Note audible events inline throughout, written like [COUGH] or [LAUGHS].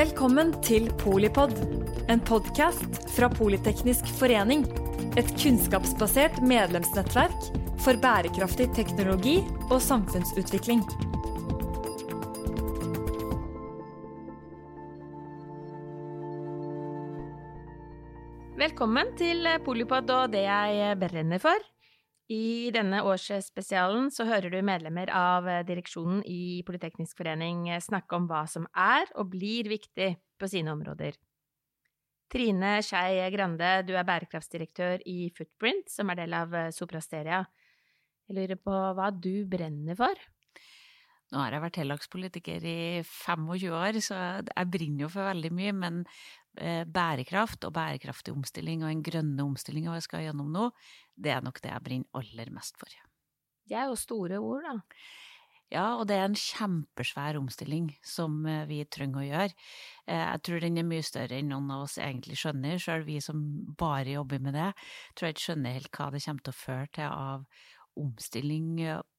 Velkommen til Polipod, en podkast fra Politeknisk forening. Et kunnskapsbasert medlemsnettverk for bærekraftig teknologi og samfunnsutvikling. Velkommen til Polipod og det jeg brenner for. I denne årsspesialen så hører du medlemmer av direksjonen i Politeknisk forening snakke om hva som er og blir viktig på sine områder. Trine Skei Grande, du er bærekraftsdirektør i Footprint, som er del av Soprasteria. Jeg lurer på hva du brenner for? Nå har jeg vært tillagspolitiker i 25 år, så jeg brenner jo for veldig mye. Men Eh, bærekraft og bærekraftig omstilling og en grønne omstilling og jeg skal gjennom nå, det er nok det jeg brenner aller mest for. Det er jo store ord, da. Ja, og det er en kjempesvær omstilling som eh, vi trenger å gjøre. Eh, jeg tror den er mye større enn noen av oss egentlig skjønner, sjøl vi som bare jobber med det, tror jeg ikke skjønner helt hva det kommer til å føre til av omstilling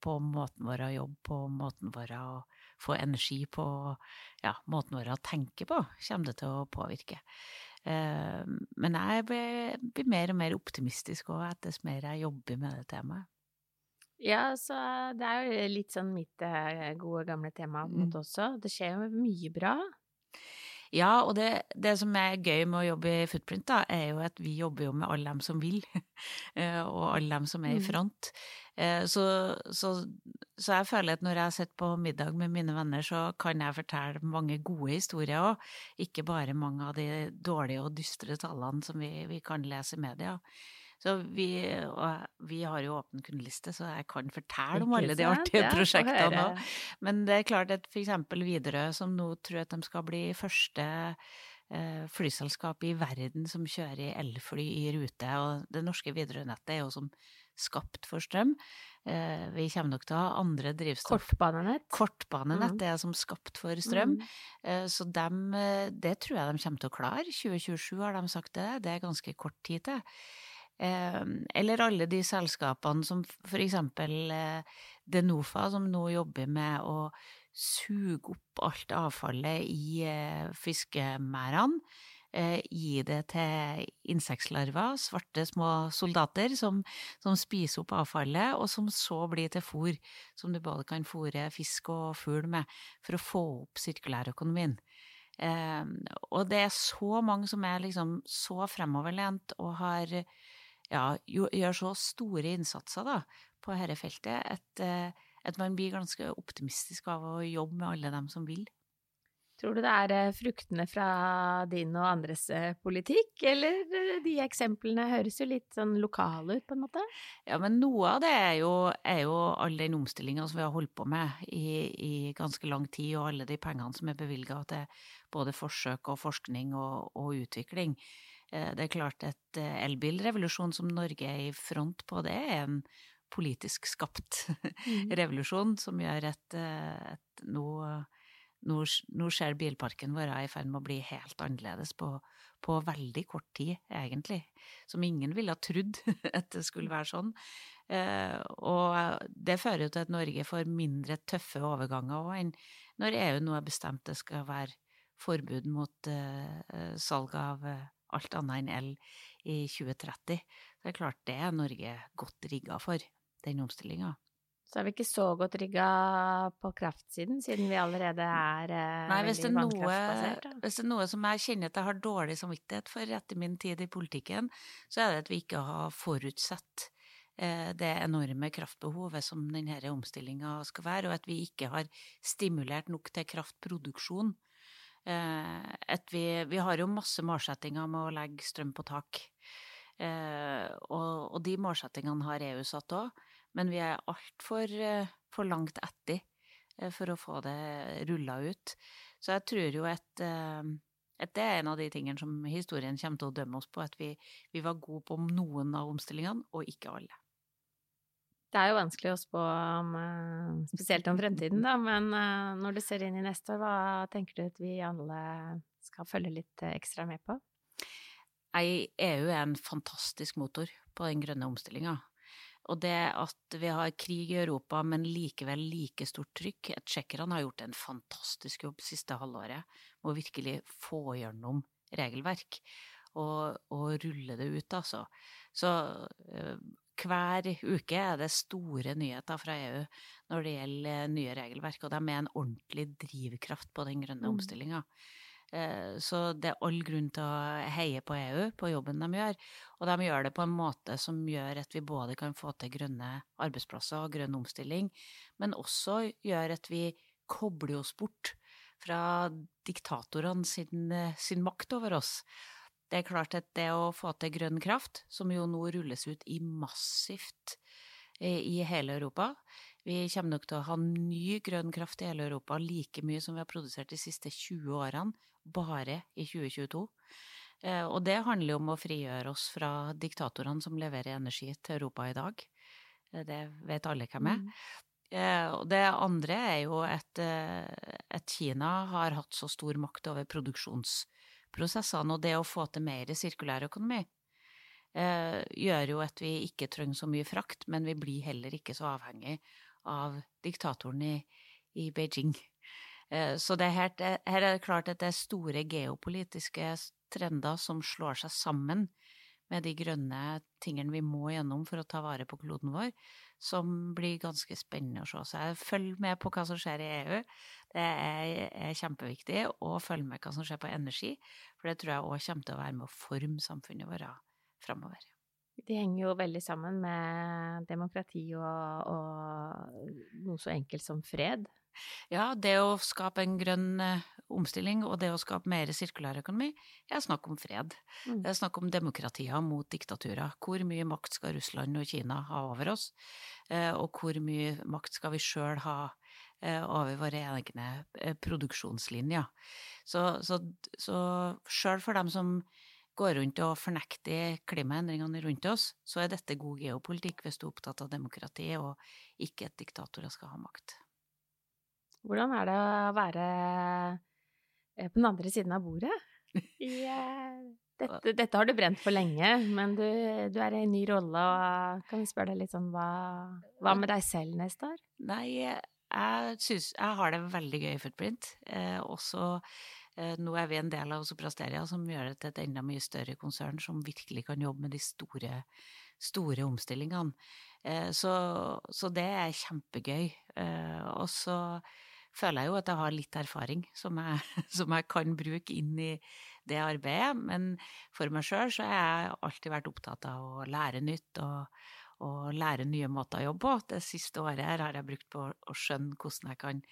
på måten vår å jobbe på, måten vår å få energi på, ja, måten vår å tenke på, kommer det til å påvirke. Eh, men jeg blir mer og mer optimistisk òg etter mer jeg jobber med det temaet. Ja, så det er jo litt sånn mitt eh, gode, gamle tema måte mm. også. Det skjer jo mye bra. Ja, og det, det, som er gøy med å jobbe i Footprint, da, er jo at vi jobber jo med alle dem som vil, [LAUGHS] eh, og alle dem som er i mm. front. Eh, så, så, så, jeg føler at når jeg sitter på middag med mine venner, så kan jeg fortelle mange gode historier òg, ikke bare mange av de dårlige og dystre tallene som vi, vi kan lese i media. Så vi, vi har jo åpen kundeliste, så jeg kan fortelle om alle de artige ja, prosjektene òg. Men det er klart at eksempel Widerøe, som nå tror at de skal bli første eh, flyselskap i verden som kjører elfly i rute, og det norske Widerøe-nettet er jo som skapt for strøm. Eh, vi kommer nok til å ha andre drivstoff Kortbanenett. Kortbanenett mm. er som skapt for strøm. Mm. Eh, så dem, det tror jeg de kommer til å klare. 2027 har de sagt det. Det er ganske kort tid til. Eh, eller alle de selskapene som for eksempel eh, Denofa, som nå jobber med å suge opp alt avfallet i eh, fiskemerdene. Gi det til insektlarver, svarte små soldater, som, som, spiser opp avfallet, og som så blir til fôr, som du både kan fôre fisk og fugl med, for å få opp sirkulærøkonomien. Eh, og det er så mange som er liksom så fremoverlent og har ja, gjør så store innsatser da, på dette feltet at, eh, at, man blir ganske optimistisk av å jobbe med alle dem som vil. Tror du det er eh, fruktene fra din og andres eh, politikk, eller de eksemplene høres jo litt sånn lokale ut, på en måte? Ja, men noe av det er jo, er jo all den omstillinga som vi har holdt på med i, i, ganske lang tid, og alle de pengene som er bevilga til både forsøk og forskning og, og utvikling. Eh, det er klart at eh, elbilrevolusjon som Norge er i front på, det er en politisk skapt mm. [LAUGHS] revolusjon som gjør at, eh, at nå, nå, nå, ser bilparken vår i ferd med å bli helt annerledes på, på, veldig kort tid, egentlig. Som ingen ville ha trodd [LAUGHS] at det skulle være sånn. Og det fører jo til at Norge får mindre tøffe overganger òg enn når EU nå har bestemt det skal være forbud mot salg av alt annet enn el i 2030. Så det er klart det er Norge godt rigga for, den omstillinga. Så er vi ikke så godt rigga på kraftsiden, siden vi allerede er eh, Nei, hvis veldig vannkraftbasert? Hvis det er noe som jeg kjenner at jeg har dårlig samvittighet for etter min tid i politikken, så er det at vi ikke har forutsett eh, det enorme kraftbehovet som denne omstillinga skal være, og at vi ikke har stimulert nok til kraftproduksjon. Eh, at vi, vi har jo masse målsettinger med å legge strøm på tak. Eh, og, og de målsettingene har EU satt òg, men vi er altfor eh, for langt etter for å få det rulla ut. Så jeg tror jo at, at, det er en av de tingene som historien kommer til å dømme oss på, at vi, vi var gode på noen av omstillingene, og ikke alle. Det er jo vanskelig å spå om, eh, spesielt om fremtiden, da, men eh, når du ser inn i neste år, hva tenker du at vi alle skal følge litt eh, ekstra med på? EU er en fantastisk motor på den grønne omstillinga. Og det at vi har krig i Europa, men likevel like stort trykk Tsjekkerne har gjort en fantastisk jobb siste halvåret med å virkelig få gjennom regelverk og, og rulle det ut, altså. Så uh, hver uke er det store nyheter fra EU når det gjelder nye regelverk, og de er med en ordentlig drivkraft på den grønne mm. omstillinga. Eh, så det er all grunn til å heie på EU, på jobben de gjør. Og de gjør det på en måte som gjør at vi både kan få til grønne arbeidsplasser og grønn omstilling, men også gjør at vi kobler oss bort fra diktatorene sin, sin makt over oss. Det er klart at det å få til grønn kraft, som jo nå rulles ut i massivt eh, i hele Europa, vi kommer nok til å ha ny grønn kraft i hele Europa, like mye som vi har produsert de siste 20 årene, bare i 2022. Eh, og det handler jo om å frigjøre oss fra diktatorene som leverer energi til Europa i dag. Eh, det vet alle hvem er. Mm. Eh, og det andre er jo at, at Kina har hatt så stor makt over produksjonsprosessene, og det å få til mer sirkulær økonomi gjør jo at vi ikke trenger så mye frakt, men vi blir heller ikke så avhengig av diktatoren i, i Beijing. Eh, så det her, her er det klart at det er store geopolitiske trender som slår seg sammen med de grønne tingene vi må gjennom for å ta vare på kloden vår, som blir ganske spennende å se. Så følger med på hva som skjer i EU. Det er, er kjempeviktig. Og følg med hva som skjer på energi, for det tror jeg òg kommer til å være med å forme samfunnet vårt framover. De henger jo veldig sammen med demokrati og, og noe så enkelt som fred. Ja, det å skape en grønn eh, omstilling og det å skape mer sirkulær økonomi er snakk om fred. Mm. Det er snakk om demokratier mot diktaturer. Hvor mye makt skal Russland og Kina ha over oss? Eh, og hvor mye makt skal vi sjøl ha eh, over våre egne produksjonslinjer? Så, så, så sjøl for dem som går rundt og fornekter klimaendringene rundt oss, så er dette god geopolitikk hvis du er opptatt av demokrati og ikke at diktatorer skal ha makt. Hvordan er det å være eh, på den andre siden av bordet? [LAUGHS] Eh, dette, dette, har du brent for lenge, men du, du er i en ny rolle, og kan vi spørre deg litt sånn hva, hva med deg selv neste år? Nei, jeg syns jeg har det veldig gøy i Footprint. Eh, også nå er vi en del av Soprasteria, som gjør det til et enda mye større konsern som virkelig kan jobbe med de store, store omstillingene. Eh, så, så, det er kjempegøy. Eh, og så føler jeg jo at jeg har litt erfaring som jeg, [LAUGHS] som jeg kan bruke inn i det arbeidet. Men for meg sjøl så har jeg alltid vært opptatt av å lære nytt og, og lære nye måter å jobbe på. Det siste året her har jeg brukt på å skjønne hvordan jeg kan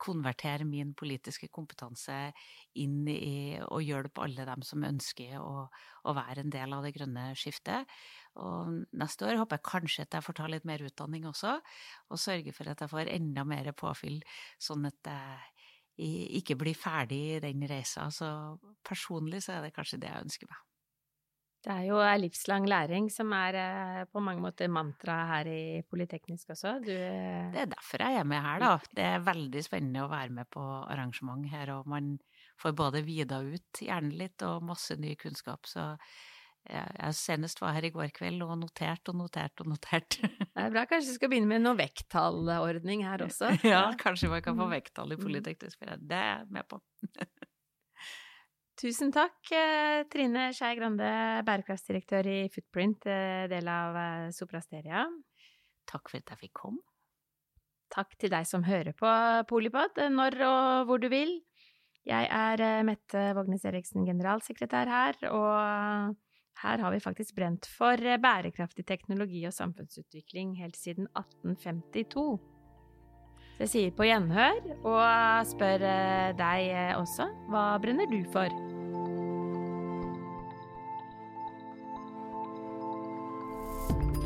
konvertere min politiske kompetanse inn i å hjelpe alle dem som ønsker å, å, være en del av det grønne skiftet. Og neste år håper jeg kanskje at jeg får ta litt mer utdanning også, og sørge for at jeg får enda mer påfyll, sånn at jeg ikke blir ferdig i den reisa. Så personlig så er det kanskje det jeg ønsker meg. Det er jo livslang læring som er eh, på mange måter mantraet her i Politeknisk også. Du Det er derfor jeg er med her, da. Det er veldig spennende å være med på arrangement her, og man får både vida ut hjernen litt og masse ny kunnskap. Så jeg senest var her i går kveld og notert og notert og notert. Det er bra. Kanskje du skal begynne med noe vekttallordning her [LAUGHS] også? Ja, kanskje man kan få mm. vekttall i mm. Politeknisk forening. Det er jeg med på. Tusen takk, eh, Trine Skei Grande, bærekraftsdirektør i Footprint, eh, del av eh, Soprasteria. Takk for at jeg fikk komme. Takk til deg som hører på Polipod, når og hvor du vil. Jeg er Mette Vågnes Eriksen, generalsekretær her, og her har vi faktisk brent for bærekraftig teknologi og samfunnsutvikling helt siden 1852. Så jeg sier på gjenhør, og spør deg også, hva brenner du for?